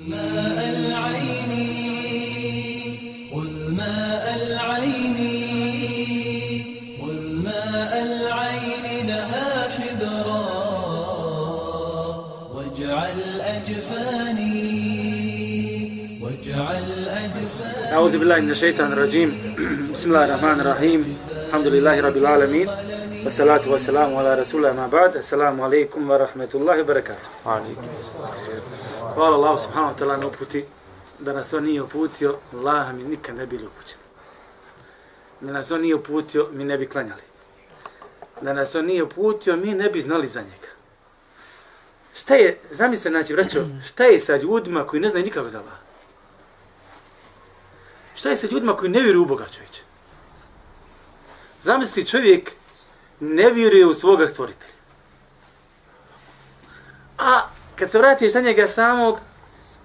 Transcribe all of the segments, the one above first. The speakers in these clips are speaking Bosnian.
ماء العين خذ ماء العين خذ ماء العين لها حبرا واجعل أجفاني واجعل أجفاني. أعوذ بالله من الشيطان الرجيم. بسم الله الرحمن الرحيم. الحمد لله رب العالمين. والصلاة والسلام على رسول الله ما بعد. السلام عليكم ورحمة الله وبركاته. Hvala Allah subhanahu wa ta'ala na uputi, da nas on nije uputio, Allah mi nikad ne bili upućeni. Da nas on nije uputio, mi ne bi klanjali. Da nas on nije uputio, mi ne bi znali za njega. Šta je, zamislite, znači, braćo, šta je sa ljudima koji ne znaju nikako za Allah? Šta je sa ljudima koji ne vjeruju u Boga čovječe? Zamisli čovjek ne vjeruje u svoga stvoritelja. A kad se vratiš na njega samog,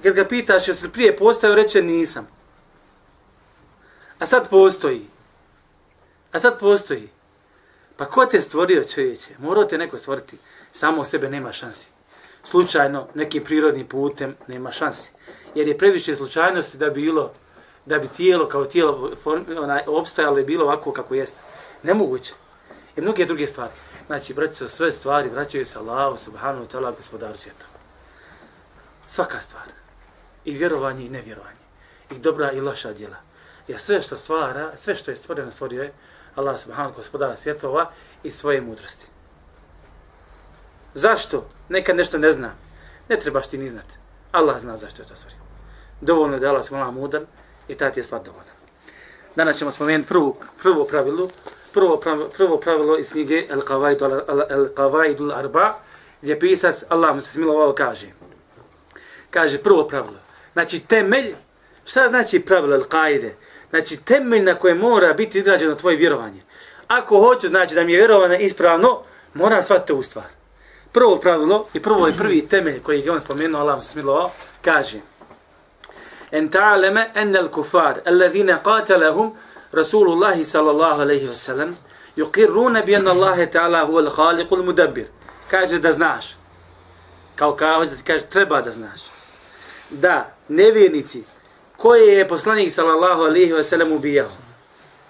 kad ga pitaš jesi li prije postao, reče nisam. A sad postoji. A sad postoji. Pa ko te stvorio čovječe? Morao te neko stvoriti. Samo sebe nema šansi. Slučajno, nekim prirodnim putem nema šansi. Jer je previše slučajnosti da bi bilo da bi tijelo kao tijelo form, onaj, opstajalo i bilo ovako kako jeste. Nemoguće. I mnoge druge stvari. Znači, braćo, sve stvari vraćaju se Allahu subhanahu wa ta'ala gospodaru svijeta. Svaka stvar. I vjerovanje i nevjerovanje. I dobra i loša djela. Jer sve što stvara, sve što je stvoreno, stvorio je Allah subhanahu gospodara svjetova i svoje mudrosti. Zašto? Nekad nešto ne zna. Ne trebaš ti ni znati. Allah zna zašto je to stvorio. Dovoljno je da Allah subhanahu mudan i ta ti je stvar dovoljna. Danas ćemo spomenuti prvo, prvo pravilo, prvo, pravilo, prvo pravilo iz knjige Al-Qavaidul Arba, gdje pisac Allah mu se smilovao kaže. Kaže prvo pravilo. Znači temelj, šta znači pravilo Al-Qaide? Znači temelj na koje mora biti izgrađeno tvoje vjerovanje. Ako hoću, znači da mi je vjerovanje ispravno, mora shvatiti u stvar. Prvo pravilo i prvo je prvi temelj koji je on spomenuo, Allah se smilovao, kaže en ta'aleme enne kufar, alladhina qatalahum Rasulullah sallallahu alaihi wa sallam yuqirruna bi anna Allah ta'ala huwa al-khaliq al-mudabbir. Kaže da znaš. Kao kao da ti kaže treba da znaš. Da nevjernici koje je poslanik sallallahu alaihi ve sellem ubijao.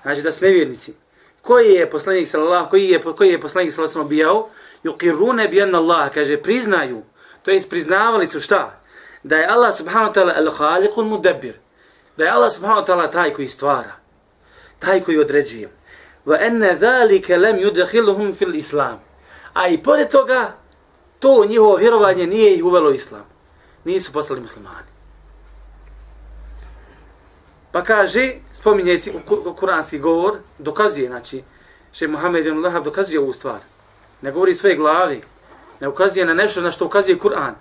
Znači da su nevjernici. Koji je poslanik sallallahu koji je koji je poslanik sallallahu alaihi ve sallam ubijao? Yuqirruna bi anna Allah kaže priznaju. To jest priznavali su šta? da je Allah subhanahu wa ta'ala al-khaliqul mudabbir. Da je Allah subhanahu wa ta'ala taj koji stvara. Taj koji određuje. Wa anna zalika lam yudkhiluhum fil islam. A i pored toga, to njihovo vjerovanje nije ih uvelo islam Nisu poslali muslimani. Pa kaže, spominjeci u kuranski govor, dokazuje, znači, še Muhammed ibn Lahab dokazuje ovu stvar. Ne govori svoje glavi, ne ukazuje na nešto na što ukazuje Kur'an.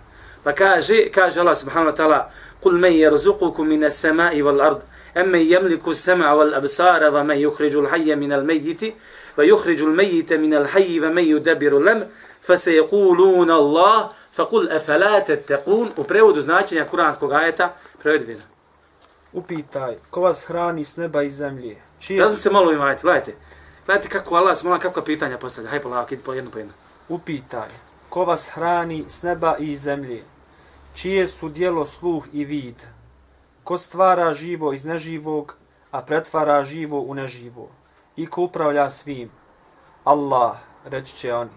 Pa kaže, kaže Allah subhanahu wa ta'ala, قُلْ مَنْ يَرْزُقُكُمْ مِنَ السَّمَاءِ وَالْأَرْضِ أَمَّنْ يَمْلِكُ السَّمْعَ وَالْأَبْصَارَ وَمَنْ يُخْرِجُ الْحَيَّ مِنَ الْمَيِّتِ وَيُخْرِجُ الْمَيِّتَ مِنَ الْحَيِّ وَمَنْ يُدَبِّرُ لَمْ فَسَيَقُولُونَ اللَّهِ Fakul efelate tekun, u prevodu značenja kuranskog ajeta, prevod. Upitaj, ko vas hrani s neba i zemlje? Čije Razum se malo imajte, ajeti, gledajte. Gledajte kako Allah smola, kakva pitanja postavlja. Hajde polako, idite po jednu po jednu. Upitaj, ko vas hrani s neba i zemlje? Čije su dijelo sluh i vid? Ko stvara živo iz neživog, a pretvara živo u neživo? I ko upravlja svim? Allah, reći će oni.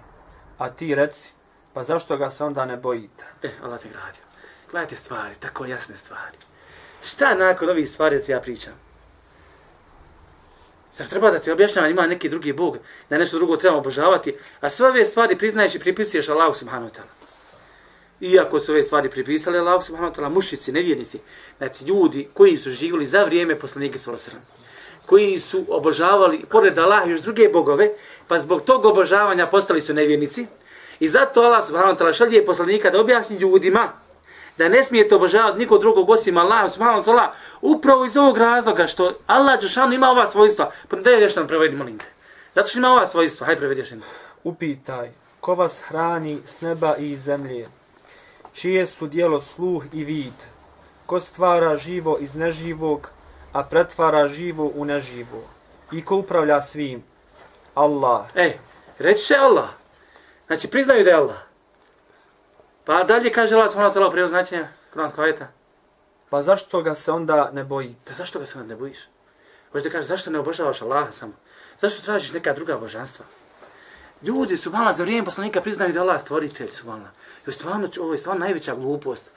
A ti reci, pa zašto ga se onda ne bojite? E, Allah te gradio. Gledajte stvari, tako jasne stvari. Šta nakon ovih stvari da ti ja pričam? Zar treba da ti objašnjavam, ima neki drugi Bog, da nešto drugo treba obožavati, a sve ove stvari priznaješ i pripisuješ Allahu subhanahu wa ta'ala iako su ove stvari pripisali Allahu subhanahu wa ta'ala, mušici, nevjernici, znači ljudi koji su živjeli za vrijeme poslanike Salosrana, koji su obožavali, pored Allaha još druge bogove, pa zbog tog obožavanja postali su nevjernici, i zato Allah subhanahu wa ta'ala šalje poslanika da objasni ljudima da ne smijete obožavati niko drugog osim Allah subhanahu wa ta'ala, upravo iz ovog razloga što Allah Đešanu ima ova svojstva, pa da je još nam prevedi, molim te. Zato što ima ova svojstva, hajde prevedi još Upitaj, ko vas hrani s neba i zemlje, čije su dijelo sluh i vid, ko stvara živo iz neživog, a pretvara živo u neživo, i ko upravlja svim, Allah. E, reći Allah. Znači, priznaju da je Allah. Pa dalje kaže Allah subhanahu wa ta'ala u prijevod značenja Kuranskog ajeta. Pa zašto ga se onda ne bojite? Pa zašto ga se onda ne bojiš? Hoćeš da kažeš zašto ne obožavaš Allaha samo? Zašto tražiš neka druga božanstva? Ljudi su malo za vrijeme poslanika priznaju da Allah stvoritelj su malo. I stvarno, ovo je stvarno najveća glupost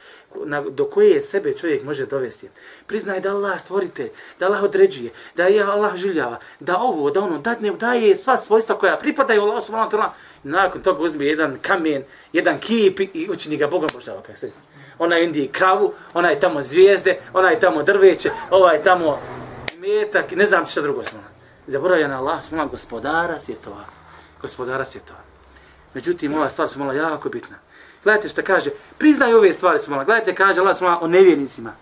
na, do koje sebe čovjek može dovesti. Priznaje da Allah stvoritelj, da Allah određuje, da je Allah življava, da ovo, da ono, da ne daje sva svojstva koja pripadaju Allah subhanahu wa ta'ala. Nakon toga uzme jedan kamen, jedan kip i učini ga Bogom božava. Ona pa je Ona Indiji kravu, ona je tamo zvijezde, ona je tamo drveće, ova je tamo metak, ne znam šta drugo smo. Zaboravlja na Allah, smo gospodara svjetova. Gospodara svjetova. Međutim, ova stvar su malo jako bitna. Gledajte što kaže, priznaj ove stvari su malo. Gledajte, kaže Allah smo o nevjernicima.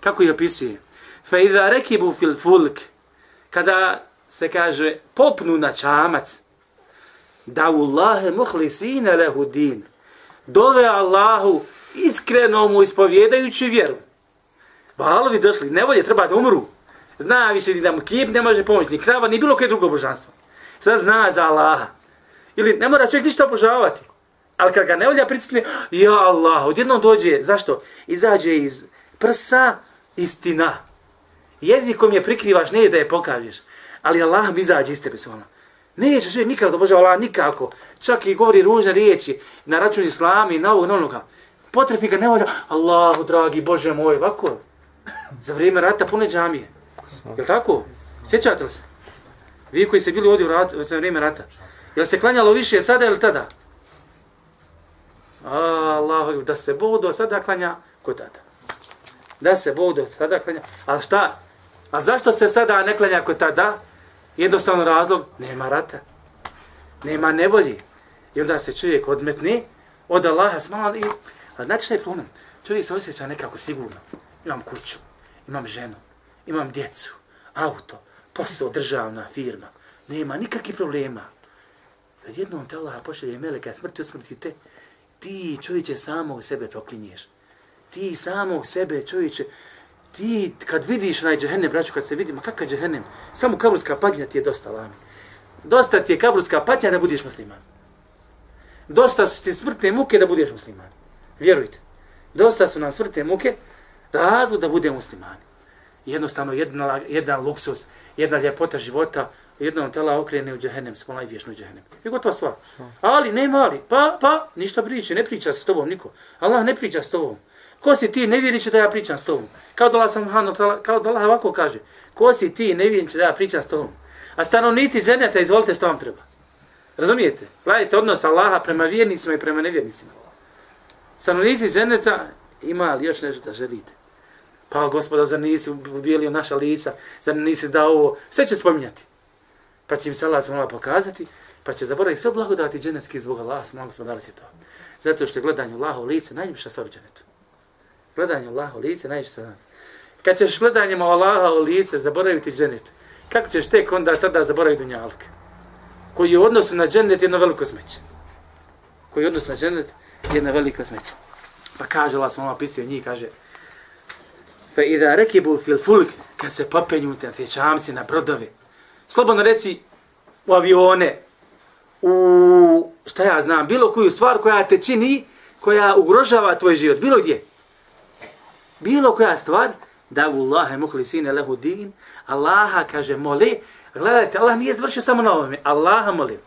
Kako ih opisuje? Fa idha rekibu fil fulk. Kada se kaže, popnu na čamac. Da Allahe muhli svine lehu din. Dove Allahu iskreno mu ispovjedajući vjeru. Valovi došli, nevolje, treba da umru. Zna više da mu kip ne može pomoći, ni krava, ni bilo koje drugo božanstvo. Sad zna za Allaha. Ili ne mora čovjek ništa obožavati. Ali kad ga nevolja pritisne, ja Allah, odjednom dođe, zašto? Izađe iz prsa istina. Jezikom je prikrivaš, neš da je pokažeš. Ali Allah mi izađe iz tebe vama. Neće čovjek nikako da obožava Allah, nikako. Čak i govori ružne riječi na račun islama i na ovog, na onoga. Potrefi ga nevolja, Allahu dragi, Bože moj, ovako. Za vrijeme rata pune džamije. Je tako? Sjećate li se? Vi koji ste bili ovdje u, rat, u vrijeme rata. Je se klanjalo više sada ili tada? Allahu, da se Bog sada klanja ko tada. Da se Bog sada klanja. Ali šta? A zašto se sada ne klanja ko tada? Jednostavno razlog, nema rata. Nema nevolji. I onda se čovjek odmetni od Allaha smala i... A znate šta je problem? Čovjek se osjeća nekako sigurno. Imam kuću, imam ženu, imam djecu, auto, posao, državna firma. Nema nikakvih problema. Odjednom te Allah pošalje meleka smrti, usmrti te, ti čovječe samog sebe proklinješ. Ti samog sebe čovječe, ti kad vidiš onaj džehennem, braću, kad se vidi, ma kakav džehennem, samo kaburska patnja ti je dosta lami. Dosta ti je kaburska patnja da budeš musliman. Dosta su ti smrtne muke da budeš musliman. Vjerujte. Dosta su nam smrtne muke razlog da budemo muslimani. Jednostavno, jedna, jedan luksus, jedna ljepota života, jednom tela okrene u džehennem, spola i vješnu džehennem. I gotova stvar. Ali, ne mali, pa, pa, ništa priče, ne priča s tobom niko. Allah ne priča s tobom. Ko si ti, ne da ja pričam s tobom. Kao da Allah, sam, kao da Allah ovako kaže. Ko si ti, ne da ja pričam s tobom. A stanovnici ženeta, izvolite što vam treba. Razumijete? Gledajte odnos Allaha prema vjernicima i prema nevjernicima. Stanovnici ženeta, ima li još nešto da želite? Pa gospoda, zar nisi ubijelio naša lica, zar nisi dao ovo, sve će spominjati. Pa će im se Allah smala pokazati, pa će zaboraviti sve blagodati dženecki zbog Allah, smala gospodara si to. Zato što je gledanje Allaha u lice najljepša stvar u dženetu. Gledanje Allaha u lice najljepša stvar. Kad ćeš gledanjem Allaha u lice zaboraviti dženet, kako ćeš tek onda tada zaboraviti dunjalk? Koji je u odnosu na dženet jedno veliko smeće. Koji je u odnosu na dženet jedno veliko smeće. Pa kaže Allah smala pisio njih, kaže, fa idha rekibu fil fulk, kad se popenju te na brodovi, slobodno reci u avione, u šta ja znam, bilo koju stvar koja te čini, koja ugrožava tvoj život, bilo gdje. Bilo koja stvar, da u Allahe muhlisine lehu din, Allaha kaže moli, gledajte, Allah nije zvršio samo na ovome, Allaha moli.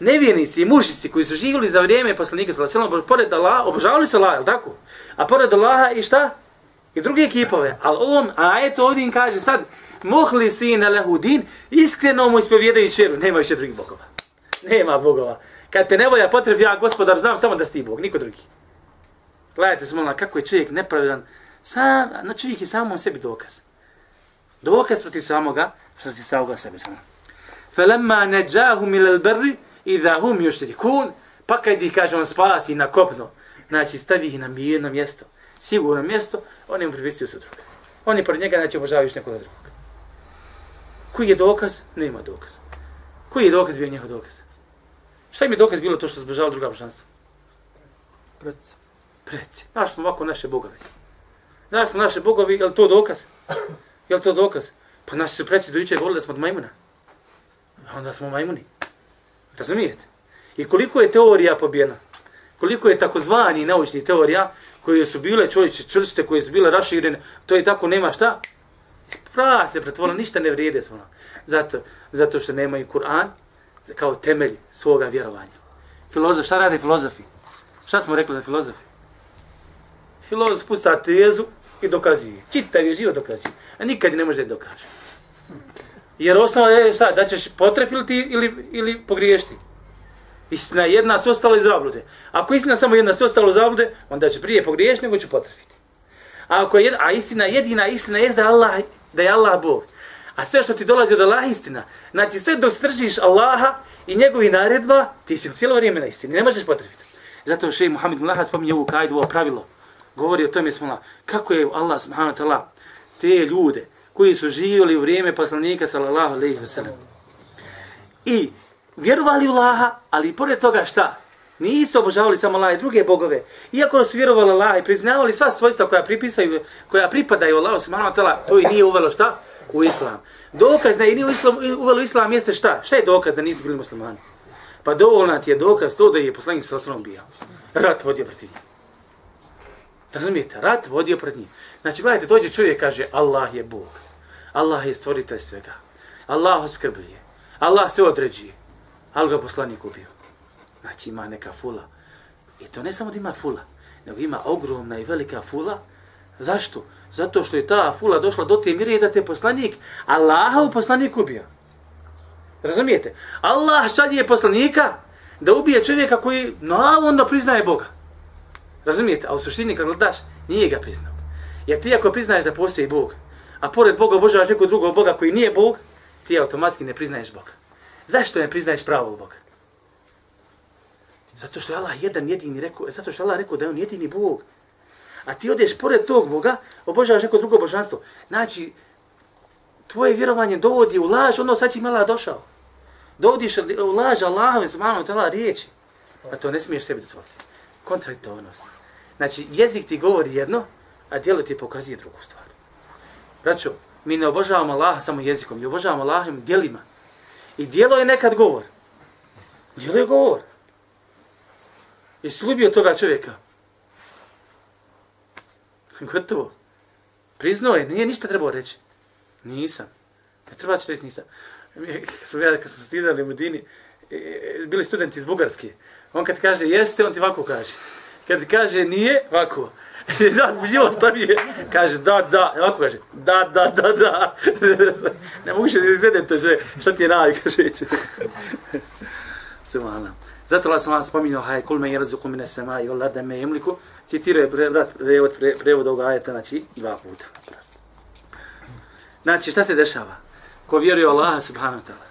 Nevjernici i mušici koji su živjeli za vrijeme poslanika sallallahu alejhi pored Allaha, obožavali se Allaha, tako? A pored Allaha i šta? I druge ekipove. Al on, a eto ovdje im kaže sad, mohli si na lehudin, iskreno mu ispovjedajući vjeru, nema više drugih bogova. Nema bogova. Kad te ne volja potrebi, ja gospodar znam samo da si ti bog, niko drugi. Gledajte se molim, kako je čovjek nepravedan, sam, no čovjek je samom sebi dokaz. Dokaz protiv samoga, protiv samoga sebe. Felemma neđahum ilal berri, idha hum još kun, pa kad ih kaže on spasi na kopno, znači stavi ih na mirno mjesto, sigurno mjesto, on im pripistio se druga. Oni pored njega neće obožavaju nekog drugog. Koji je dokaz? Nema dokaz. Koji je dokaz bio njihov dokaz? Šta im je dokaz bilo to što zbožavali druga božanstva? Preci. Preci. Znaš smo ovako naše bogovi. Znaš smo naše bogovi, je li to dokaz? Je li to dokaz? Pa naši su preci do jučer govorili da smo od majmuna. A onda smo majmuni. Razumijete? I koliko je teorija pobjena? koliko je takozvani naučni teorija, koje su bile čovječe čvrste, koje su bile raširene, to je tako, nema šta? Prah se pretvorila, ništa ne vrijede svono. Zato, zato što nemaju Kur'an kao temelj svoga vjerovanja. Filozof, šta rade filozofi? Šta smo rekli za filozofi? Filozof puca tezu i dokazuje. Čitav je život dokazuje. A nikad ne može da dokaže. Jer osnova je šta, da ćeš potrefiti ili, ili pogriješiti. Istina jedna, sve ostalo je zablude. Ako istina samo jedna, sve ostalo iz zablude, onda će prije pogriješiti, nego će potrefiti. A, ako je a istina, jedina istina je da, Allah, da je Allah Bog. A sve što ti dolazi od Allah istina. Znači sve dok stržiš Allaha i njegovi naredba, ti si cijelo vrijeme na istini. Ne možeš potrefiti. Zato šeji Muhammed Mlaha spominje ovu kajdu, ovo pravilo. Govori o tome smo kako je Allah subhanahu wa ta'ala te ljude koji su živjeli u vrijeme poslanika sallallahu alejhi ve sellem. I vjerovali u Allaha, ali pored toga šta? Nisu obožavali samo Allah i druge bogove. Iako su vjerovali Allah i priznavali sva svojstva koja pripisaju, koja pripadaju Allahu subhanahu wa ta'ala, to i nije uvelo šta? U islam. Dokaz da je nije islam, uvelo islam jeste šta? Šta je dokaz da nisu bili muslimani? Pa dovoljna ti je dokaz to da je poslanik sa osnovom bio. Rat vodio protiv njih. Razumijete? Rat vodio protiv njih. Znači, gledajte, dođe čovjek kaže Allah je Bog. Allah je stvoritelj svega. Allah oskrbljuje. Allah se određuje. Ali ga poslanik ubio. Znači ima neka fula. I to ne samo da ima fula, nego ima ogromna i velika fula. Zašto? Zato što je ta fula došla do te mire da te poslanik Allaha u poslanik ubija. Razumijete? Allah šalje poslanika da ubije čovjeka koji no, onda priznaje Boga. Razumijete? A u suštini kad gledaš, nije ga priznao. Jer ti ako priznaješ da postoji Bog, a pored Boga obožavaš nekog drugog Boga koji nije Bog, ti automatski ne priznaješ Boga. Zašto ne priznaješ pravog Boga? Zato što je Allah jedan jedini rekao, zato što je Allah rekao da je on jedini Bog. A ti odeš pored tog Boga, obožavaš neko drugo božanstvo. Znači, tvoje vjerovanje dovodi u laž, ono sad će mi Allah došao. Dovodiš u laž Allahom s malom tela riječi. A to ne smiješ sebi dozvoliti. Kontradiktornost. Znači, jezik ti govori jedno, a djelo ti pokazuje drugu stvar. Braćo, mi ne obožavamo Allaha samo jezikom, mi obožavamo Allahom djelima. I djelo je nekad govor. Djelo je govor. Jesi ljubio toga čovjeka? Gotovo. Priznao je, nije ništa trebao reći. Nisam. Ne treba će reći nisam. E, kad smo, ja, kad smo studirali u Medini, e, e, bili studenti iz Bugarske. On kad kaže jeste, on ti ovako kaže. Kad ti kaže nije, ovako. da, zbuđilo šta mi je. Kaže, da, da. Ovako kaže, da, da, da, da. ne mogu še da izvedem to, že, što ti je navik, kaže. Subhanallah. Zato Allah sam vam spominjao, haj, kul me jerzuku mine sema i Allah da me jemliku, citiruje brat prevod, pre, prevod ovog ajeta, znači, dva puta. Znači, šta se dešava? Ko vjeruje Allah subhanahu wa ta'ala,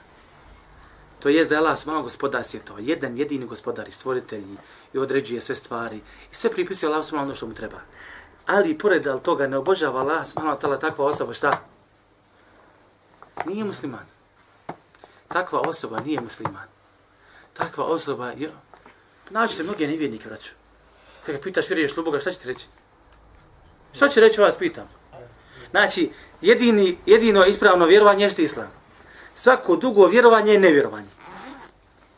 to jest da je Allah subhanahu gospodar svjetova, jedan jedini gospodar i stvoritelj i određuje sve stvari i sve pripisuje Allah subhanahu ono što mu treba. Ali pored al toga ne obožava Allah subhanahu ta'ala takva osoba šta? Nije musliman. Takva osoba nije musliman takva osoba, jo, naćete mnoge nevjernike, vraću. Kada pitaš, vjeruješ li Boga, šta će ti reći? Šta će reći, vas pitam? Znači, jedini, jedino ispravno vjerovanje jeste islam. Svako dugo vjerovanje je nevjerovanje.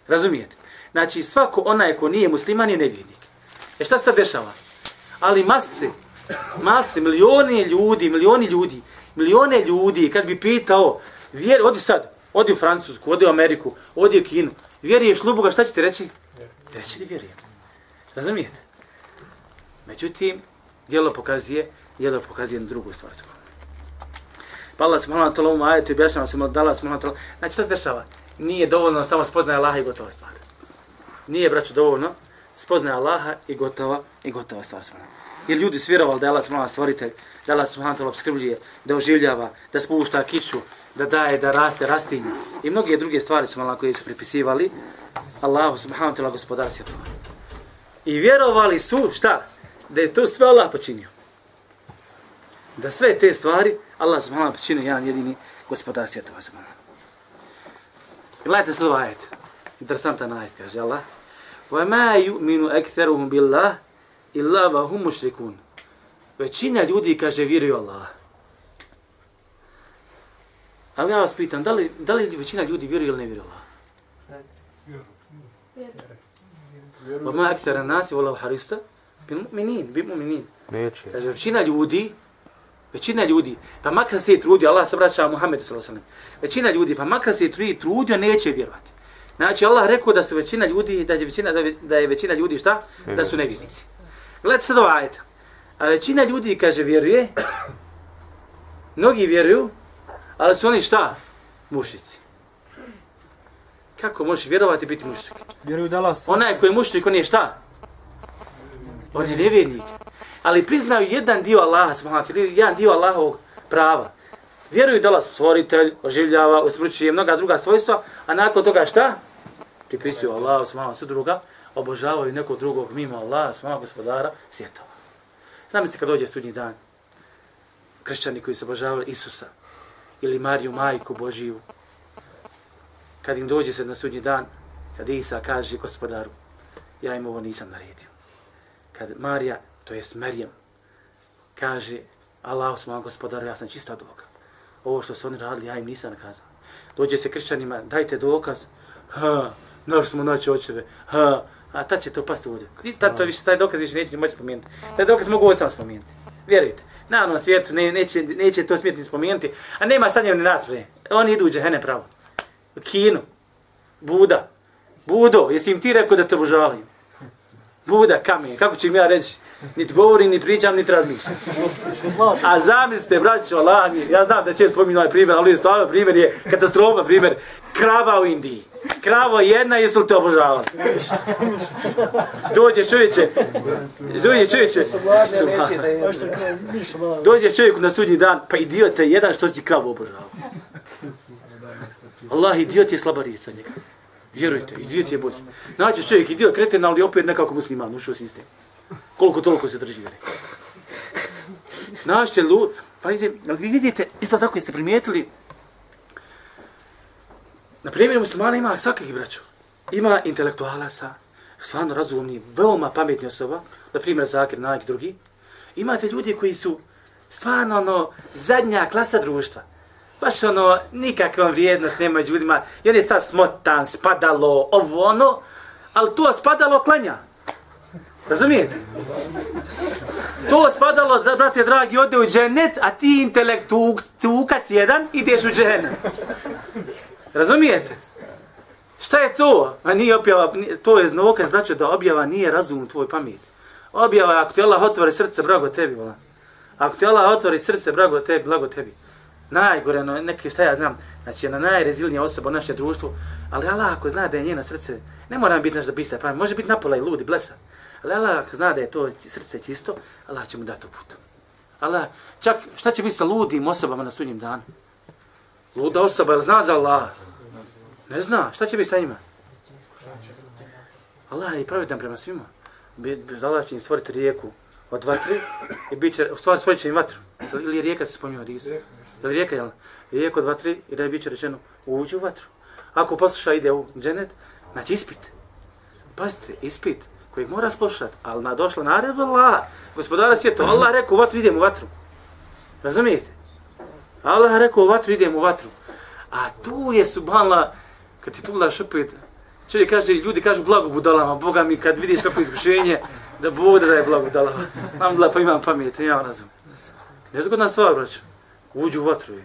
Razumijete? Znači, svako onaj ko nije musliman je nevjernik. E šta se dešava? Ali mase, mase, milioni ljudi, milioni ljudi, milione ljudi, kad bi pitao, vjer, odi sad, odi u Francusku, odi u Ameriku, odi u Kinu, vjeruješ li u Boga, šta će ti reći? Reći da vjerujem. Razumijete? Međutim, dijelo pokazuje, dijelo pokazuje na drugu stvar. Pa Allah se molim tolom ajetu i objašnjava se da Allah se molim Znači, šta se dešava? Nije dovoljno samo spoznaje Allaha i gotova stvar. Nije, braćo, dovoljno spoznaje Allaha i gotova i gotova stvar Jer ljudi svjerovali da je Allah se molim stvoritelj, da Allah se molim obskrbljuje, da oživljava, da spušta kišu, da daje, da raste, rastinje. I mnoge druge stvari su malo koje su pripisivali Allahu subhanahu wa ta'ala gospodar svjetova. I vjerovali su, šta? Da je to sve Allah počinio. Da sve te stvari Allah subhanahu wa ta'ala počinio jedan jedini gospodar svjetova. Gledajte slovo ajet. Interesantan ajet, kaže Allah. وَمَا يُؤْمِنُ أَكْثَرُهُمْ بِاللَّهِ illa wa hum mushrikun. Većina ljudi kaže vjeruju Allah. A ja vas pitam, da li, da li većina ljudi vjeruju ili ne vjeruju Allah? Vjeruju. Vjeruju. Vjeruju. Vjeruju. Vjeruju. Vjeruju. Vjeruju. Vjeruju. Vjeruju. Bim uminin, bim. Neće. Kaže, većina ljudi, većina ljudi, pa makar se i trudio, Allah se vraća Muhammedu s.a.v. Većina ljudi, pa makar se i trudio, neće vjerovati. Znači, Allah rekao da su većina ljudi, da je većina, da je većina ljudi šta? Da su nevjernici. Gledajte sad ovaj ajet. A većina ljudi, kaže, vjeruje, mnogi vjeruju, ali su oni šta? Mušnici. Kako možeš vjerovati i biti mušnik? Vjeruju da Allah stvara. Onaj koji je mušnik, on je šta? On je nevjernik. Ali priznaju jedan dio Allaha, wa ta'ala, jedan dio Allahovog prava. Vjeruju da Allah stvoritelj, oživljava, usmrćuje mnoga druga svojstva, a nakon toga šta? Pripisuju Allahu, subhanahu wa druga, obožavaju nekog drugog mimo Allaha, svama gospodara, svjetova. Zamislite kad dođe sudnji dan, kršćani koji se obožavaju Isusa, ili Mariju, majku Božiju, kad im dođe se na sudnji dan, kad Isa kaže gospodaru, ja im ovo nisam naredio. Kad Marija, to jest Merijem, kaže, Allah smo gospodaru, ja sam čista doka. Ovo što su oni radili, ja im nisam nakazao. Dođe se kršćanima, dajte dokaz, ha, naš smo naći očeve, ha, a tad će to pasti vodu. I tad to više, taj dokaz više neće ni moći spomenuti. Taj dokaz mogu ovdje samo spomenuti. Vjerujte. Na onom svijetu ne, neće, neće to smijeti spomenuti, a nema sad njevne rasprave. Oni idu u džehene pravo. U Kinu. Buda. Budo, jesi im ti rekao da te obožavaju? Buda, kamen, kako ću im ja reći? Niti govorim, ni pričam, niti razmišljam. A zamislite, braćo, Allah mi, ja znam da će spominjati ovaj primjer, ali stvarno primjer je katastrofa primjer. Krava u Indiji. Krava jedna, jesu li te obožavali? Dođe čovječe, dođe čovječe, dođe čovjeku na sudnji dan, pa idiote jedan što si kravu obožavao. Allah, idiot je slaba riječ njega. Vjerujte, idiot je bolje. Nađeš čovjek idiot kreten, ali opet nekako musliman, ušao sistem. Koliko toliko se drži vjeri. Znači, lu, pa vidite, ali vi vidite, isto tako jeste primijetili, na primjer muslimana ima svakih braća. Ima intelektualaca, stvarno razumni, veoma pametni osoba, na primjer Zakir, Nike, drugi. Imate ljudi koji su stvarno ono, zadnja klasa društva baš ono, nikakva vrijednost nema među ljudima, i on je sad smotan, spadalo, ovo ono, ali to spadalo klanja. Razumijete? To spadalo, da, brate dragi, ode u dženet, a ti intelektukac jedan, ideš u dženet. Razumijete? Šta je to? A nije objava, to je novokaz, braćo, da objava nije razum tvoj pamet. Objava, ako ti Allah otvori srce, brago tebi, vola. Ako ti Allah otvori srce, brago tebi, blago tebi najgore, no, neke šta ja znam, znači jedna najrezilnija osoba u našem društvu, ali Allah ako zna da je njeno srce, ne mora biti nešto bisa, pa može biti napola i ludi, blesa, ali Allah ako zna da je to srce čisto, Allah će mu dati put. Allah, čak šta će biti sa ludim osobama na sudnjem danu? Luda osoba, jel zna za Allah? Ne zna, šta će biti sa njima? Allah je pravedan prema svima. Bez Allah će im stvoriti rijeku od vatri i bit će, stvorit će im vatru. Ili je rijeka se spominjava, Dizu? Je li rijeka, jel? Rijeka dva, tri, i da je biće rečeno, uđi u vatru. Ako posluša ide u dženet, znači ispit. Pazite, ispit kojeg mora poslušati, ali na došla naredba Allah, gospodara svijeta, Allah rekao u vatru, idem u vatru. Razumijete? Allah rekao u vatru, idem u vatru. A tu je subhanla, kad ti pogledaš opet, čovjek kaže, ljudi kažu blago budalama, Boga mi kad vidiš kako iskušenje, da bude da je blago budalama. Mam da pa imam pamet, imam razum. Ne zgodna stvar, braću uđu u vatru.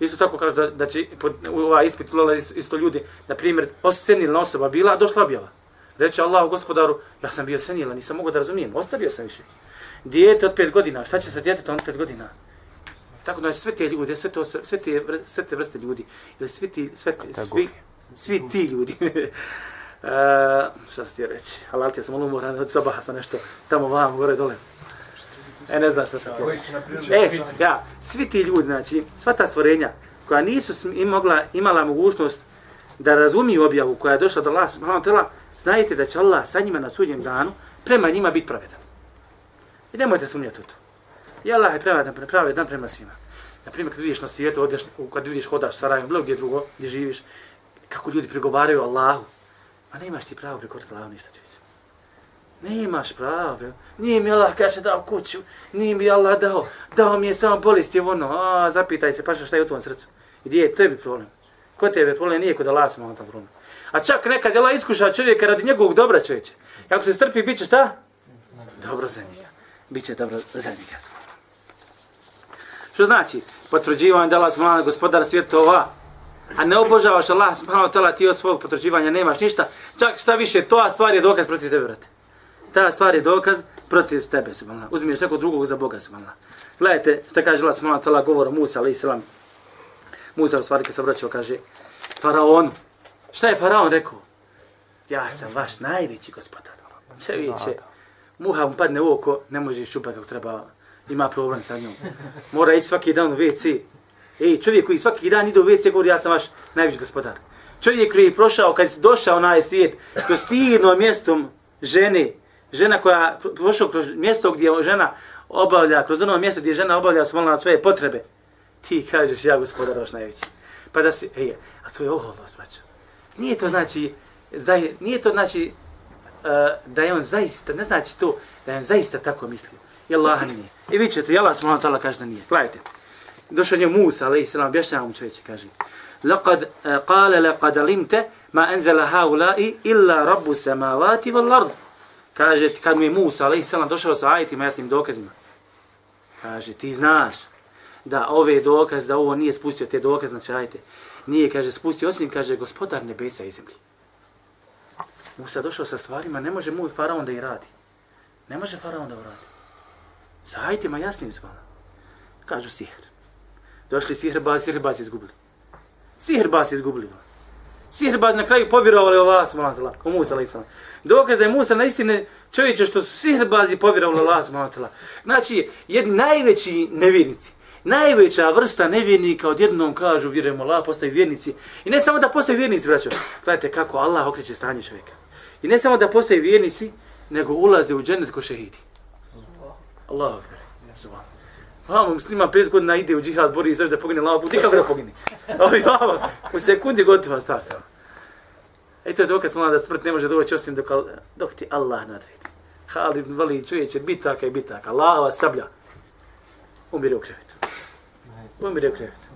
Isto tako kaže da, da će pod, u ovaj ispit ulala isto ljudi, na primjer, senilna osoba bila, došla objava. Reče Allahu gospodaru, ja sam bio senila, nisam mogao da razumijem, ostavio sam više. Dijete od pet godina, šta će sa djetetom od pet godina? Tako da sve te ljude, sve, to, sve, te, sve te vrste ljudi, ili svi ti, sve te, svi, svi ti ljudi, Uh, šta ti reći? Ali ti ja sam umoran od sabaha sa nešto tamo vam, gore, dole. E, ne znam šta sam ti E, ja, svi ti ljudi, znači, sva ta stvorenja koja nisu im mogla, imala mogućnost da razumiju objavu koja je došla do Allah, subhanahu tela, znajte da će Allah sa njima na sudnjem danu prema njima biti pravedan. I nemojte sumnjati u to. I Allah je pravedan, pravedan prema svima. Na primjer, kad vidiš na svijetu, odeš, kad vidiš hodaš sa bilo gdje drugo, gdje živiš, kako ljudi pregovaraju Allahu, a nemaš ti pravo prekoriti Allahu ništa ti Nemaš pravo. Nije mi Allah kaže dao kuću, nije mi Allah dao, dao mi je samo bolest, i ono, a, zapitaj se, paša šta je u tvom srcu. Gdje je tebi problem? Ko tebe problem? Nije kod Allah sam tam problem. A čak nekad je Allah iskuša čovjeka radi njegovog dobra čovječe. I ako se strpi, bit će šta? Dobro za njega. Biće dobro za njega. Što znači? Potvrđivanje da Allah subhanahu gospodar svjetova, a ne obožavaš Allah subhanahu wa ta'ala, ti od svog potvrđivanja nemaš ništa, čak šta više, toa stvar je dokaz protiv tebe, brate. Ta stvar je dokaz protiv tebe, subhanallah. Uzmiješ nekog drugog za Boga, subhanallah. Gledajte šta kaže Allah subhanallah, wa govor Musa, alaih salam. Musa u stvari kad se obraćao kaže, Faraonu. Šta je Faraon rekao? Ja sam vaš najveći gospodar. Čovječe, muha mu padne u oko, ne može iščupati kako treba, ima problem sa njom. Mora ići svaki dan u WC. Ej, čovjek koji svaki dan ide u WC, govori ja sam vaš najveći gospodar. Čovjek koji je prošao, kad je došao na ovaj svijet, kroz stidno mjestom žene, žena koja prošla kroz mjesto gdje žena obavlja, kroz ono mjesto gdje žena obavlja svoje potrebe, ti kažeš ja gospodar vaš najveći. Pa da se, ej, a to je oholost, braćo. Nije to znači, zaj, nije to znači uh, da je on zaista, ne znači to da je on zaista tako mislio. I Allah nije. I vi ćete, Allah subhanahu tala kaže da nije. Gledajte. Došao je Musa, alaih sallam, objašnjava mu čovječe, kaže. لقد uh, kale laqad e, alimte ma enzela haulai illa rabbu samavati. Kaže, kad mi je Musa, alaih selam, došao sa ajitima, jasnim dokazima. Kaže, ti znaš da ove dokaz, da ovo nije spustio te dokaz, znači ajte, nije, kaže, spustio, osim, kaže, gospodar nebesa i zemlji. Musa došao sa stvarima, ne može mu faraon da i radi. Ne može faraon da uradi. Sa ajtima jasnim zvala. Kažu sihr. Došli sihrbaz, sihrbaz izgubili. Sihrbaz izgubili. Sihrbaz na kraju povjerovali u Allah, wa ta'ala, u Musa, alaih sallam. Dokaz da je Musa na istine čovječe što su sihrbazi povjerovali u Allah, wa ta'ala. Znači, jedni najveći nevjernici, najveća vrsta nevjernika odjednom kažu vjerujemo Allah, postaju vjernici. I ne samo da postaju vjernici, braćo. Gledajte kako Allah okreće stanje čovjeka. I ne samo da postaju vjernici, nego ulaze u džennet ko šehidi. Allah akbar. Vamo, muslima 5 godina ide u džihad, bori se da pogine lava put, nikako da pogine. Ovi vamo, u sekundi gotova star sam. E to je dokaz da smrt ne može doći osim dok, dok ti Allah nadredi. Halid vali čovječe bitaka i bitaka. lava, sablja. Umire u krevetu. Umire u krevetu.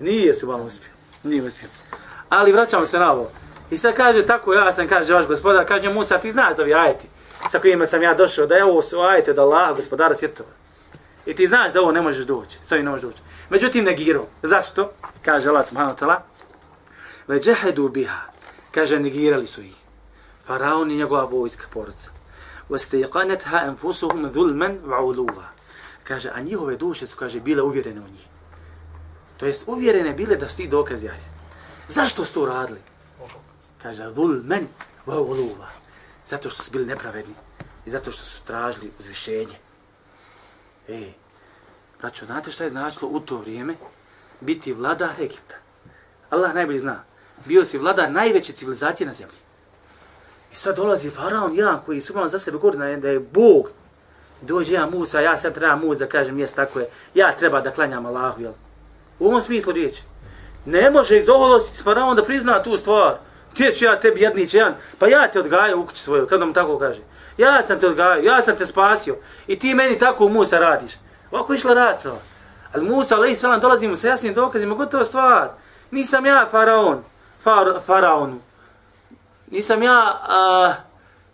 Nije se malo uspio. Nije uspio. Ali vraćamo se na ovo. I sad kaže tako, ja sam, kaže vaš gospodar, kaže Musa, ti znaš da vi ajeti sa kojima sam ja došao, da je ovo su ajeti od Allaha, gospodara svjetova. I ti znaš da ovo ne možeš doći, sa ovim ne možeš doći. Međutim, negirao. Zašto? Kaže Allah subhanahu wa ta'ala. Ve džehedu biha. Kaže, negirali su ih. Faraon i njegova vojska porodca. Ve stejqanetha enfusuhum dhulman va. Kaže, a njihove duše su, kaže, bile uvjerene u njih. To jest, uvjerene bile da su ti dokazi. Zašto su to radili? Kaže, dhulman va. Zato što su bili nepravedni. I zato što su tražili uzvišenje. Ej, braćo, znate šta je značilo u to vrijeme? Biti vladar Egipta. Allah najbolje zna. Bio si vladar najveće civilizacije na zemlji. I sad dolazi faraon, jedan koji su za sebe govori da je Bog. Dođe ja Musa, ja sad treba Musa kažem, jes tako je, ja treba da klanjam Allahu, jel? U ovom smislu riječi. Ne može iz oholosti faraon da prizna tu stvar. Gdje ću ja tebi jednić jedan? Pa ja te odgajam u kući svoju, kad nam tako kaže. Ja sam te odgajao, ja sam te spasio. I ti meni tako Musa radiš. Ovako je išla rasprava. Ali Musa, alaih salam, dolazi mu sa jasnim dokazima, gotova stvar. Nisam ja faraon, far, faraonu. Nisam ja, a,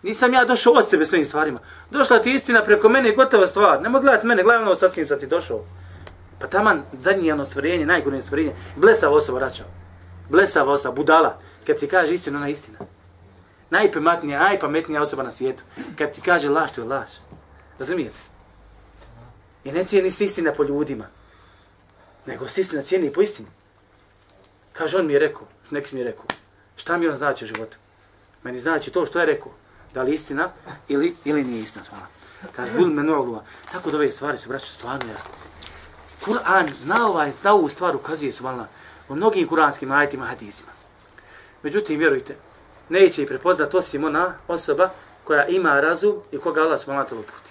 nisam ja došao od sebe svojim stvarima. Došla ti istina preko mene i gotova stvar. Nemoj gledati mene, gledaj ono sa kim sam ti došao. Pa taman zadnji ono stvorenje, najgore stvorenje, blesava osoba račao. Blesava osoba, budala. Kad ti kaže istinu, ona istina najpametnija, najpametnija osoba na svijetu. Kad ti kaže laž, to je laž. Razumijete? I ne cijeni se istina po ljudima. Nego se istina cijeni po istini. Kaže, on mi je rekao, neki mi je rekao, šta mi on znači u životu? Meni znači to što je rekao. Da li istina ili, ili nije istina svala. Kaže, bul me nogluva. Tako da ove stvari se vraćaju stvarno jasne. Kur'an na, ovaj, na ovu stvar ukazuje se u mnogim kuranskim ajitima hadisima. Međutim, vjerujte, neće ih prepoznat osim ona osoba koja ima razum i koga Allah subhanahu wa uputi.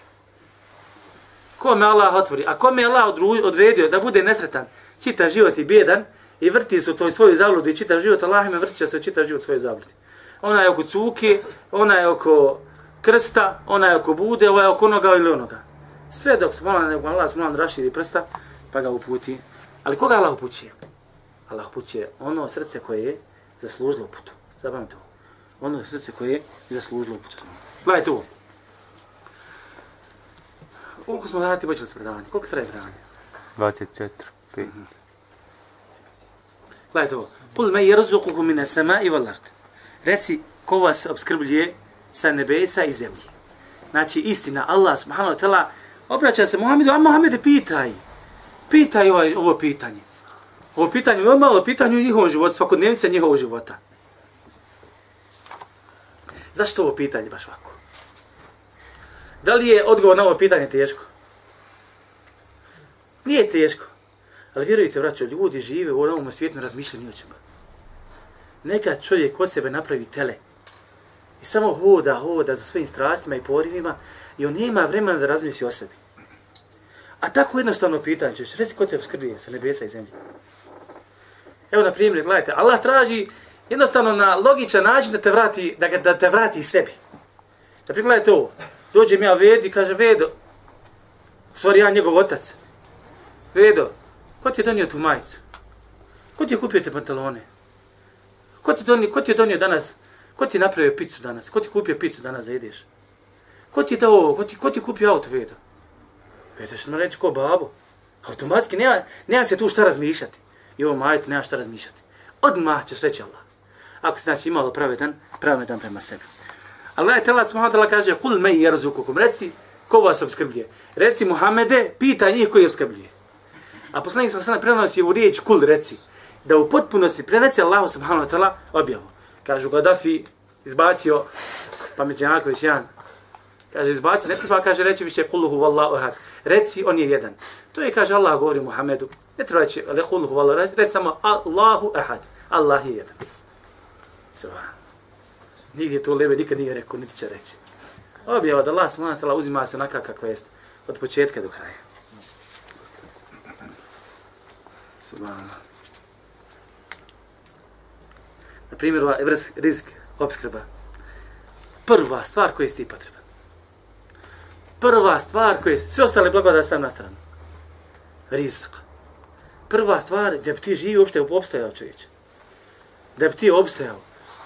Kome Allah otvori, a kome Allah odredio da bude nesretan, čita život i bjedan i vrti se u toj svojoj zabludi, čita život, Allah ime vrti se čita život svojoj zabludi. Ona je oko cuke, ona je oko krsta, ona je oko bude, ova je oko onoga ili onoga. Sve dok se nego Allah subhanahu raširi prsta, pa ga uputi. Ali koga Allah upućuje? Allah upućuje ono srce koje je zaslužilo uputu. Zapamte ovo ono srce koje je zaslužilo uput. Gledajte ovo. Koliko smo dati počeli s predavanjem? Koliko traje predavanje? 24, 5. Gledajte ovo. Kul me jerzukuhu mine sema i valart. Reci, ko vas obskrbljuje sa nebesa i zemlje. Znači, istina, Allah subhanahu wa ta'ala obraća se Muhammedu, a Muhammede pitaj. Pitaj ovaj, ovo pitanje. Ovo pitanje, ovo malo pitanje u njihovom životu, svakodnevnica njihovog života. Zašto ovo pitanje baš ovako? Da li je odgovor na ovo pitanje teško? Nije teško. Ali vjerujte, braćo, ljudi žive u ovom svijetu razmišljanju o čemu. Neka čovjek od sebe napravi tele i samo hoda, hoda za svojim strastima i porivima i on nema vremena da razmisli o sebi. A tako jednostavno pitanje ćeš, reci ko te skrbije sa nebesa i zemlje. Evo na primjer, gledajte, Allah traži jednostavno na logičan način da te vrati, da, ga, da te vrati sebi. Da prigledajte ovo, dođe mi ja Vedo i kaže, Vedo, stvari ja njegov otac. Vedo, ko ti je donio tu majicu? Ko ti je kupio te pantalone? Ko ti, donio, ko ti je donio danas, ko ti je napravio picu danas? Ko ti je kupio picu danas da jedeš? Ko ti je dao ovo? Ko ti, ko ti je kupio auto, Vedo? Vedo što nam reći ko babo. Automatski nema, nema se tu šta razmišljati. I ovo majicu nema šta razmišljati. Odmah ćeš reći Allah. Ako si znači imalo pravedan, pravedan prema sebi. Allah je tela smahala kaže, kul me i jerzukukum, reci, ko vas obskrbljuje? Reci Muhammede, pita njih koji obskrbljuje. A poslanik sam sada prenosi u riječ kul reci, da u potpunosti prenese Allah subhanahu wa ta'ala objavu. Kažu Gaddafi, izbacio, pametnjaković jedan, kaže izbacio, ne treba kaže reći više kulluhu vallahu ahad. Reci, on je jedan. To je kaže Allah govori Muhammedu, ne treba reći, ale kulluhu vallahu ahad, reci samo Allahu ahad. Allah je jedan. Subhan. Nigdje to leve nikad nije rekao, niti će reći. Objava da Allah subhanahu ta'ala uzima se onaka kakva jest, od početka do kraja. Subhanallah. Na primjer, ova rizik, obskrba. Prva stvar koja je ti potreba. Prva stvar koja je, sve ostale blagodati stavim na stranu. Rizik. Prva stvar, da bi ti živi uopšte obstajao čovječe. Da bi ti obstajao.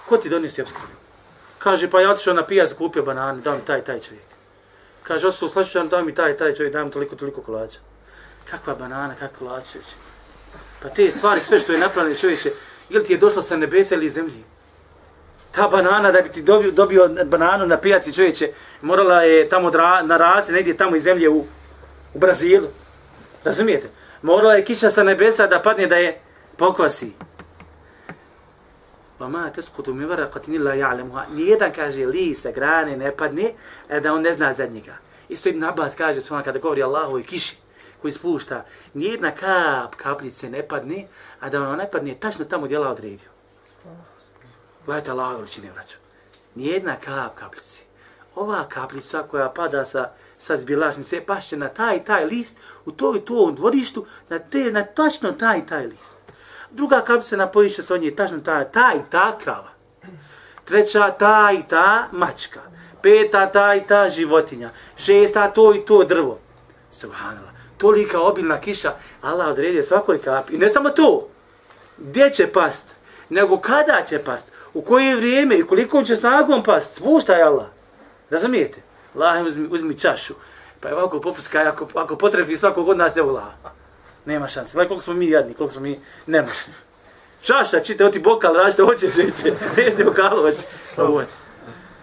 Ko ti donio obskrbu? Kaže, pa ja otišao na pijac, kupio banane, dao mi taj, taj čovjek. Kaže, otišao u slačićan, dao mi taj, taj čovjek, dao mi toliko, toliko kolača. Kakva banana, kakva kolača. Pa te stvari, sve što je napravljeno čovječe, ili ti je došlo sa nebesa ili zemlji? Ta banana, da bi ti dobio, dobio bananu na pijaci čovječe, morala je tamo dra, narasti negdje tamo iz zemlje u, u Brazilu. Razumijete? Morala je kiša sa nebesa da padne da je pokvasi. Pa ma tasqutu min waraqatin illa la ja'lemuha. Nijedan kaže li sa grane ne padne, e da on ne zna za njega. Isto Ibn Abbas kaže sva kada govori Allahovoj kiši koji spušta, nijedna kap kapljice ne padne, a da ona ne padne, tačno tamo djela odredio. Gledajte Allah veličine, vraću. Nijedna kap kapljice. Ova kapljica koja pada sa, sa zbilašnice, pašće na taj taj list, u toj tom dvorištu, na, te, na tačno taj taj list. Druga kapljica napojit će se on je tačno ta i ta krava. Treća ta i ta mačka. Peta ta i ta životinja. Šesta to i to drvo. Subhanallah tolika obilna kiša, Allah odredio svakoj kapi. I ne samo to, gdje će past, nego kada će past, u koje vrijeme i koliko će snagom past, spuštaj Allah. Razumijete? Allah uzmi, uzmi čašu, pa je ovako popuska, ako, ako potrebi svakog od nas je u Nema šanse. Gledaj koliko smo mi jadni, koliko smo mi nemoćni. Čaša, čite, oti bokal, raži što hoćeš, neće, neće bokalu, hoće.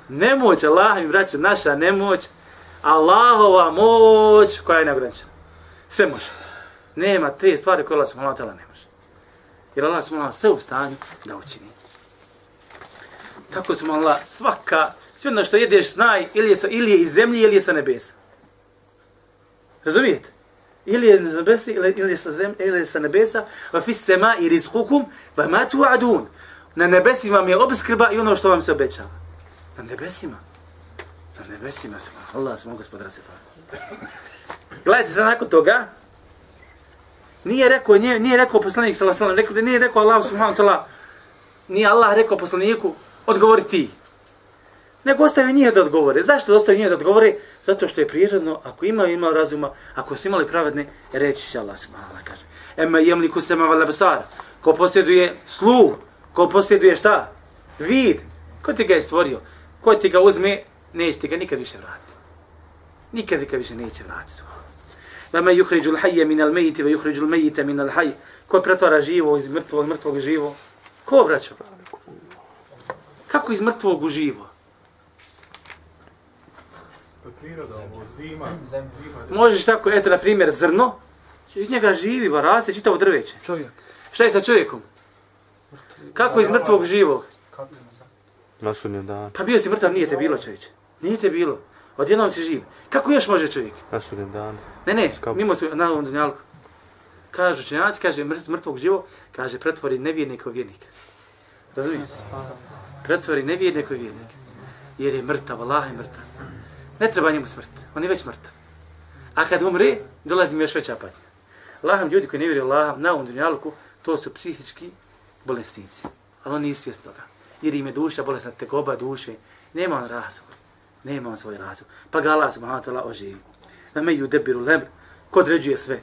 Nemoć, Allah mi vraća, naša nemoć, Allahova moć koja je neograničena. Sve može. Nema te stvari koje Allah subhanahu wa ta'ala ne može. Jer Allah subhanahu wa sve u stanju da učini. Tako smo Allah svaka, sve ono što jedeš znaj ili je, sa, ili je iz zemlje ili je sa nebesa. Razumijete? Ili je na nebesa ili, je sa zem, ili je sa nebesa. Va fis sema i rizkukum va ma tu adun. Na nebesima vam je obskrba i ono što vam se obećava. Na nebesima. Na nebesima se. Allah smo gospodara se to. Gledajte sad nakon toga, nije rekao, nije, nije rekao poslanik sallallahu alejhi ve sellem, nije rekao Allah subhanahu wa ta'ala, nije Allah rekao poslaniku, odgovori ti. Nego ostavi njih da odgovore. Zašto ostavi njih da odgovore? Zato što je prirodno, ako ima ima razuma, ako su imali pravedne, reći će Allah subhanahu wa kaže. Ema jemliku sema vala basar. Ko posjeduje sluh, ko posjeduje šta? Vid. Ko ti ga je stvorio? Ko ti ga uzme neće ti ga nikad više vratiti. Nikad ga više neće vratiti. subhanallah. Vama yuhriđu l'hajje min al mejiti, ve yuhriđu l'mejite min al haj. Ko pretvara živo iz mrtvog, mrtvog živo? Ko, braćo? Kako iz mrtvog u živo? Je priroda, ovo zima. Zem, zima. Možeš tako, eto, na primjer, zrno, iz njega živi, ba, raste čitavo drveće. Čovjek. Šta je sa čovjekom? Kako iz mrtvog živog? Na sudnjem danu. Pa bio si mrtav, nije te bilo, čovječe. Nije te bilo. Odjednom si živ. Kako još može čovjek? Na sudnjem danu. Ne, ne, mimo su na ovom dunjalku. Kažu činjaci, kaže mrt- mrtvog živo, kaže pretvori nevjernika u vjernika. Razumiješ? Pretvori nevjernika u vjernika. Jer je mrtav, Allah je mrtav. Ne treba njemu smrt, on je već mrtav. A kad umre, dolazi mi još veća patnja. Laham, ljudi koji ne vjeruju Allahom na ovom dunjalku, to su psihički bolesnici. Ali on nije svjesni toga. Jer im je duša bolesna, tegoba duše. Nema on razvoj. Nema on svoj razvoj. Pa ga Allah subhanahu wa ta'ala oživi. Na meju debiru lemr. Ko određuje sve?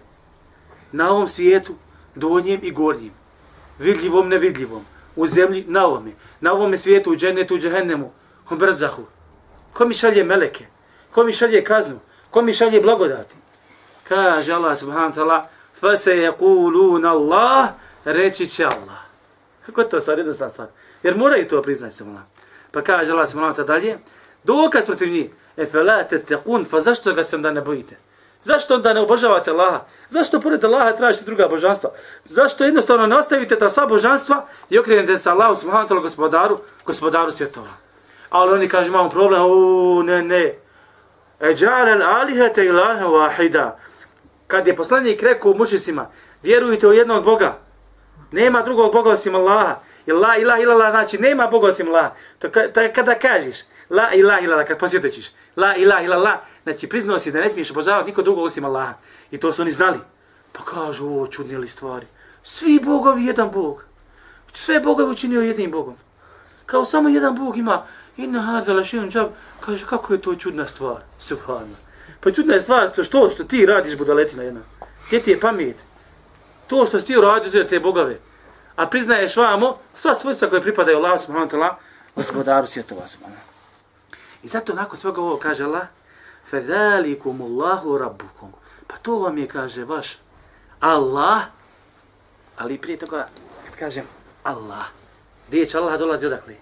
Na ovom svijetu, donjem i gornjem. Vidljivom, nevidljivom. U zemlji, na ovome. Na ovome svijetu, u džennetu, u džehennemu. U brzahu. Ko mi šalje meleke? Ko mi šalje kaznu? Ko mi šalje blagodati? Kaže Allah subhanahu wa ta'ala, فَسَيَقُولُونَ Allah, reći će Allah. Kako je to stvar, jednostavna stvar? Jer moraju to priznati se Allah. Pa kaže Allah subhanahu wa ta'ala dalje, dokaz protiv njih, e fe la tetekun, fa zašto ga se onda ne bojite? Zašto onda ne obožavate Allaha? Zašto pored Allaha tražite druga božanstva? Zašto jednostavno ne ostavite ta sva božanstva i okrenete se Allahu subhanahu wa ta'ala gospodaru, gospodaru svjetova? Ali oni kažu imamo problem, u ne, ne. E džale alihete ilahe wahida. Kad je poslanik rekao mušicima, vjerujte u jednog Boga. Nema drugog Boga osim Allaha. I la ilaha illallah znači nema Boga osim Allaha. To ka, ta, kada kažeš la ilaha illallah, kad posvjetočiš la ilaha illallah, znači priznao si da ne smiješ obožavati niko drugog osim Allaha. I to su oni znali. Pa kažu, o, čudne li stvari. Svi bogovi jedan Bog. Sve bogovi učinio jednim Bogom. Kao samo jedan Bog ima inna hada la šeun džab. Kaže, kako je to čudna stvar. Subhanallah. Pa čudna je stvar to što, što ti radiš budaletina jedna. Gdje ti je pamet? To što si ti uradio za te bogove. A priznaješ vamo sva svojstva koje pripadaju Allah subhanahu wa ta'ala, gospodaru svjetova subhanahu. I zato nakon svega ovo kaže Allah, فَذَلِكُمُ اللَّهُ رَبُّكُمْ Pa to vam je, kaže, vaš Allah, ali prije toga, kad kažem Allah, riječ Allah dolazi odakle?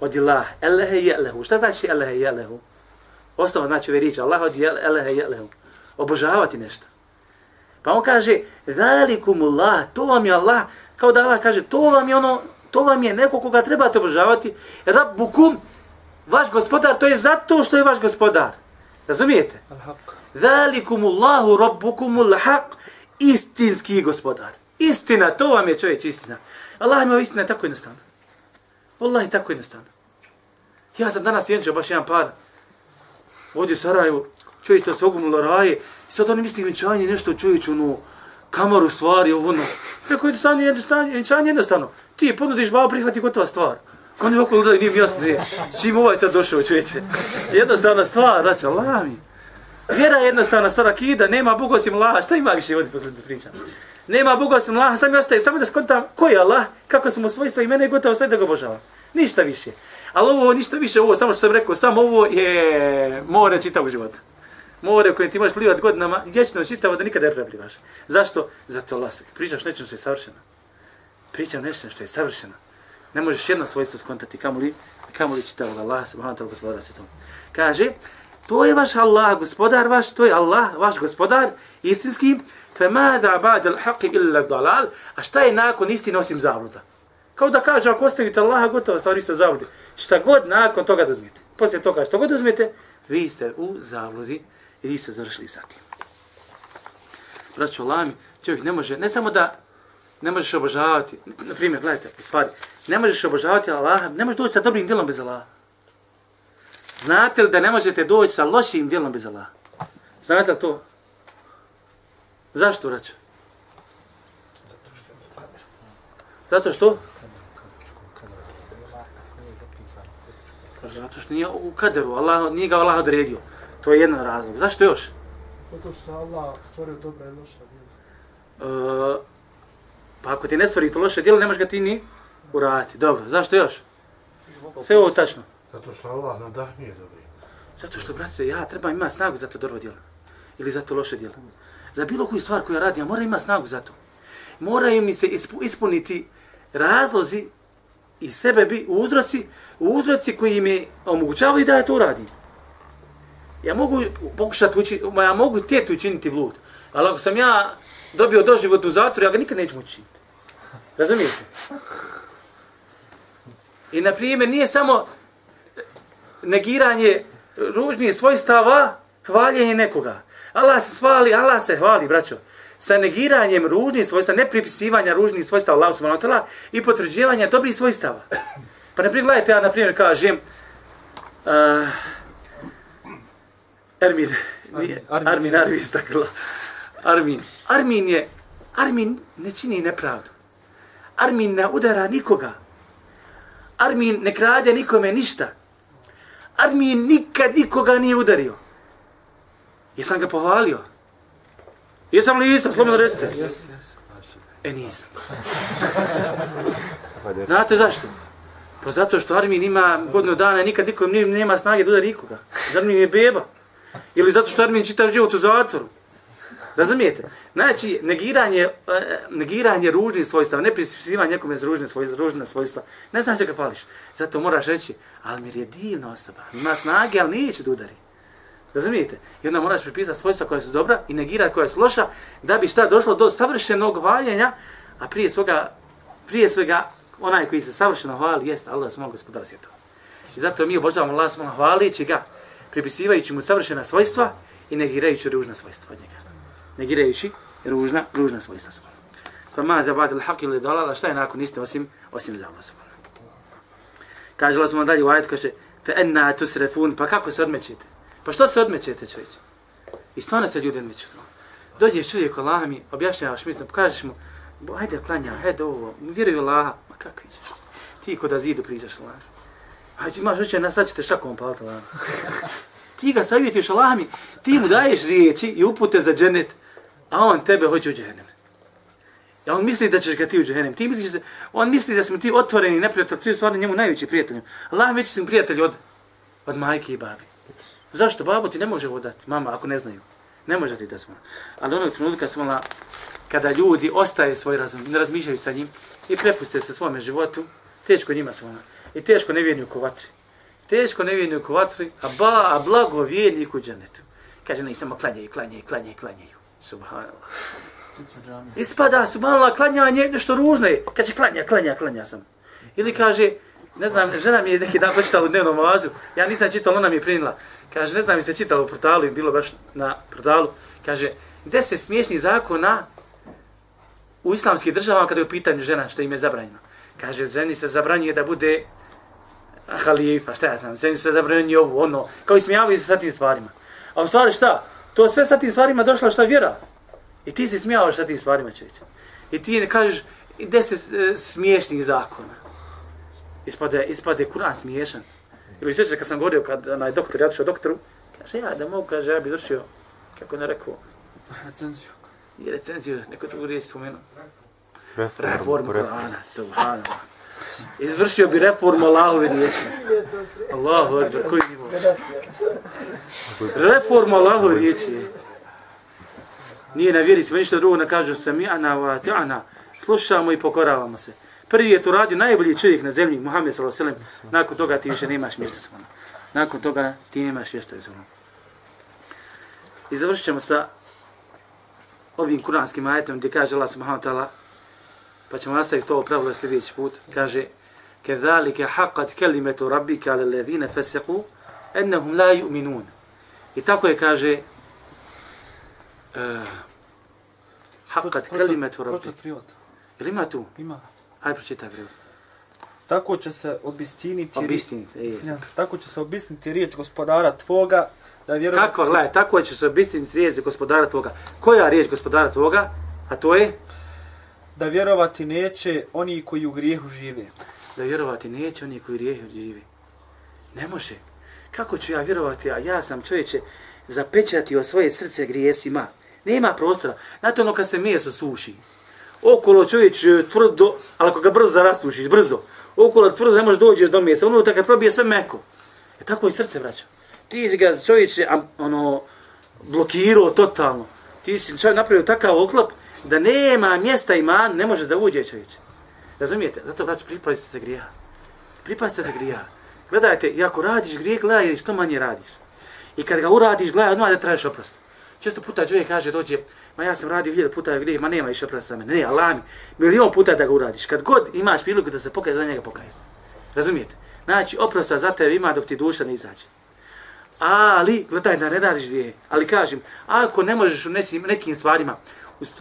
Od ilah, elehe je'lehu. Šta znači elehe je'lehu? Osnova znači ove riječi, Allah od elehe je'lehu. Obožavati nešto. Pa on kaže, zalikumullah, to vam je Allah, kao da Allah kaže, to vam je ono, to vam je neko koga trebate obožavati, rabbukum, vaš gospodar, to je zato što je vaš gospodar. Razumijete? Al-haq. Zalikumullahu rabbukumul haq, istinski gospodar. Istina, to vam je čovječ istina. Allah ima istina tako jednostavno. Wallahi tako jednostavno. Ja sam danas vjenčao baš jedan par ovdje u Sarajevu, čovjek da se ogumilo raje, i sad oni misli vjenčanje nešto čovječ ono, kamaru stvari, ovo ono. Tako jednostavno, jednostavno, vjenčanje jednostavno. Ti ponudiš babu, prihvati gotova stvar. Oni okolo gledaju, nije mi jasno, ne. S čim ovaj sad došao, čovječe? Jednostavna stvar, znači, Allah mi. Vjera je jednostavna stvar, akida, nema Boga osim laž, šta ima više ovdje posle da pričam? Nema Boga osim Allaha, šta mi ostaje? Samo da skontam ko je Allah, kako su mu svojstva i mene gotovo sve da ga obožavam. Ništa više. Ali ovo, ništa više, ovo, samo što sam rekao, samo ovo je more čitavog života. More u kojem ti možeš plivati godinama, vječno čitavo da nikada ne preplivaš. Zašto? Zato Allah, pričaš nečem što je savršeno. Pričam nečem što je savršeno. Ne možeš jedno svojstvo skontati, kamo li, kamo li čitavog Allah, subhanahu wa ta'ala, gospodara svjetom. Kaže, to je vaš Allah, gospodar vaš, to je Allah, vaš gospodar, istinski, فَمَاذَا بَعْدَ الْحَقِّ إِلَّا الضَّلَالِ A šta je nakon istine osim zabluda? Kao da kaže, ako ostavite Allaha, gotovo stvari ste u zabludi. Šta god nakon toga da uzmete. Poslije toga što god uzmete, vi ste u zabludi i vi ste završili sa tim. Braćo Lami, čovjek ne može, ne samo da ne možeš obožavati, na primjer, gledajte, u stvari, ne možeš obožavati Allaha, ne možeš doći sa dobrim djelom bez Allaha. Znate li da ne možete doći sa lošim djelom bez Allaha? Znate li to? Zašto, braćo? Zato što? Zato što nije u kaderu, Allah, nije ga Allah odredio. To je jedan razlog. Zašto još? Zato što Allah stvorio dobra i loša djela. E, pa ako ti ne stvori to loše djelo, ne možeš ga ti ni uraditi. Dobro, zašto još? Sve ovo tačno. Zato što Allah nadahnije dobri. Zato što, brate, ja treba ima snagu za to dobro djelo. Ili za to loše djelo. Za bilo koju stvar koju ja radim, ja mora ima snagu za to. Moraju mi se ispuniti razlozi i sebe bi uzroci, uzroci koji mi omogućavaju da ja to uradim. Ja mogu pokušati učiniti, ja mogu tijeti učiniti blud. Ali ako sam ja dobio doživot u zatvor, ja ga nikad neću učiniti. Razumijete? I na primjer nije samo negiranje ružnije svojstava, hvaljenje nekoga. Allah se svali, Allah se hvali, braćo. Sa negiranjem ružnih svojstava, ne pripisivanja ružnih svojstava Allah subhanahu wa ta'ala i potvrđivanja dobrih svojstava. Pa ne prigledajte, ja na primjer kažem, uh, Ermin, nije, Armin. Armin, Armin, stakla. Armin. Armin je, Armin ne čini nepravdu. Armin ne udara nikoga. Armin ne krade nikome ništa. Armin nikad nikoga nije udario. Jesam ga pohvalio? Jesam li nisam, slobodno recite. E nisam. Znate zašto? Pa zato što Armin ima godinu dana i nikad nikom nema snage da udari nikoga. Armin je beba. Ili zato što Armin čitav život u zatvoru. Razumijete? Znači, negiranje, eh, negiranje ružnih svojstava, ne prispisivanje nekome iz ružne svojstva, ružne svojstva. Ne znaš čega fališ. Zato moraš reći, Almir je divna osoba. Ima snage, ali neće da udari. Razumijete? I onda moraš pripisati svojstva koja su dobra i negirati koja su loša, da bi šta došlo do savršenog valjenja, a prije svega, prije svega, onaj koji se savršeno hvali, jest Allah svojom gospodar svjetova. I zato mi obožavamo Allah svojom hvalići ga, pripisivajući mu savršena svojstva i negirajući ružna svojstva od njega. Negirajući ružna, ružna svojstva. Pa ma za ba'd al-haq ili dalala, šta je nakon iste osim, osim za Allah subhanahu. Kaže Allah subhanahu dalje u ajetu, kaže, fe enna tusrefun, pa kako se odmećete? Pa što se odmećete, čovječ? I stvarno se ljudi odmeću. Dođeš čovjek Allah mi, objašnjavaš mislim, pokažeš mu, "Bo, ajde klanja, ajde ovo, vjeruj u Allaha, ma kako ćeš? Ti ko da zidu pričaš Allah. Ajde, imaš oče, na sad ćete šakom paliti Allah. ti ga savjetiš Allah mi, ti mu daješ riječi i upute za dženet, a on tebe hoće u dženem. Ja on misli da ćeš ga ti u džehennem. Ti misliš da, on misli da smo ti otvoreni neprijatelj, ti stvarno njemu najveći prijatelj. Allah veći sam prijatelj od, od majke i babi. Zašto? Babo ti ne može ovo dati, mama, ako ne znaju. Ne može ti da smo. Ali onog trenutka smo la, kada ljudi ostaje svoj razum, ne razmišljaju sa njim i prepuste se svome životu, teško njima svoma. I teško nevjerniku u vatri. Teško nevjerniku u vatri, a, ba, a blago vjerniku u dženetu. Kaže, ne, samo klanjaju, klanjaju, klanjaju, klanjaju. Subhanallah. Ispada, subhanallah, klanjanje, nešto ružno je. Kaže, klanja, klanja, klanja sam. Ili kaže, ne znam, žena mi je neki dan počitala u dnevnom oazu, ja nisam čitala, ona mi je prinila. Kaže, ne znam, mi se čitala u portalu i bilo baš na portalu. Kaže, deset smiješnih zakona u islamskih državama kada je u pitanju žena, što im je zabranjeno. Kaže, ženi se zabranjuje da bude halifa, šta ja znam, ženi se zabranjuje ovo, ono, kao i smijavaju se sa tim stvarima. A u stvari šta? To sve sa tim stvarima došla šta vjera. I ti se smijavaš sa tim stvarima, čovječ. I ti ne kažeš, deset e, smiješnih zakona. Ispade, ispade Kur'an smiješan. Ili sjeća kad sam govorio, kad onaj doktor, ja došao doktoru, kaže, ja da mogu, kaže, ja bi završio, kako ne rekao, Recenziju. i recenziju, neko tu riječ spomenuo. Reform, Reformu reform. Kur'ana, subhanallah. Izvršio bi reformu Allahove riječi. Allahu akbar, koji nivo? Reformu Allahove riječi. Nije na vjeri, sve ništa drugo ne kažu sami'ana wa ta'ana. Slušamo i pokoravamo se. Prvi je to radio najbolji čovjek na zemlji, Muhammed sallallahu alejhi ve sellem. Nakon toga ti više nemaš mjesta sa mnom. Nakon toga ti nemaš mjesta sa mnom. I završit ćemo sa ovim kuranskim ajetom gdje kaže Allah subhanahu wa ta'ala pa ćemo nastaviti to pravilo sljedeći put. Kaže كذلك حقت كلمة ربك على الذين فسقوا أنهم لا يؤمنون I tako je kaže uh, حقت كلمة ربك Pročet prijevod. Jel ima tu? Ima. Ajde pročitaj prijevod. Tako će se obistiniti, Obistinite. E, Ja, tako će se obistiniti riječ gospodara tvoga, da vjerujem... Kako, gledaj, tako će se obistiniti riječ gospodara tvoga. Koja riječ gospodara tvoga? A to je Da vjerovati neće oni koji u grijehu žive. da vjerovati neće oni koji grijehu živi. Ne može. Kako ću ja vjerovati, a ja sam čovječe zapečatio svoje srce grijesima. Nema prostora. Znate ono kad se meso suši. Okolo čovječ e, tvrdo, ali ako ga brzo rastušiš, brzo. Okolo tvrdo ne možeš dođeš do mjesta, Ono kad probije sve meko. E tako i srce vraća. Ti ga čovječe ono, blokirao totalno. Ti si čovjek napravio takav oklop da nema mjesta iman, ne može da uđe čovječ. Razumijete? Zato, braću, pripazite se grija. Pripazite se grija. Gledajte, i ako radiš grijeh, gledaj što manje radiš. I kad ga uradiš, gledaj odmah da tražiš oprost. Često puta čovjek kaže, dođe, ma ja sam radio hiljada puta gdje, ma nema više oprosta za mene. Ne, Allah mi, milion puta da ga uradiš. Kad god imaš priliku da se pokaje, za njega pokaješ. Razumijete? Znači, oprosta za tebe ima dok ti duša ne izađe. Ali, gledaj da ne radiš gdje. Ali kažem, ako ne možeš u nekim, nekim stvarima,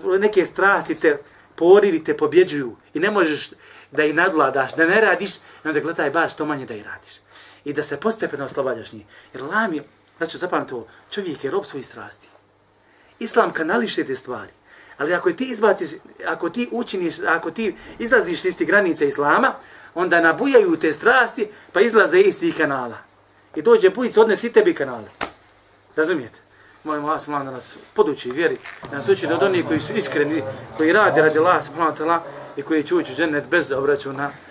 u neke strasti te porivi te pobjeđuju i ne možeš da ih nadvladaš, da ne radiš, onda gledaj bar što manje da ih radiš. I da se postepeno oslobađaš njih. Jer lam je, znači zapamti to, čovjek je rob svojih strasti. Islam kanališe te stvari. Ali ako ti izbaciš, ako ti učiniš, ako ti izlaziš iz tih granica Islama, onda nabujaju te strasti, pa izlaze iz tih kanala. I dođe bujica, odnesi tebi kanale. Razumijete? Molim vas, molim da nas poduči vjeri, da nas uči od onih koji su iskreni, koji rade radi Allah, subhanahu i koji će ući u džennet bez obračuna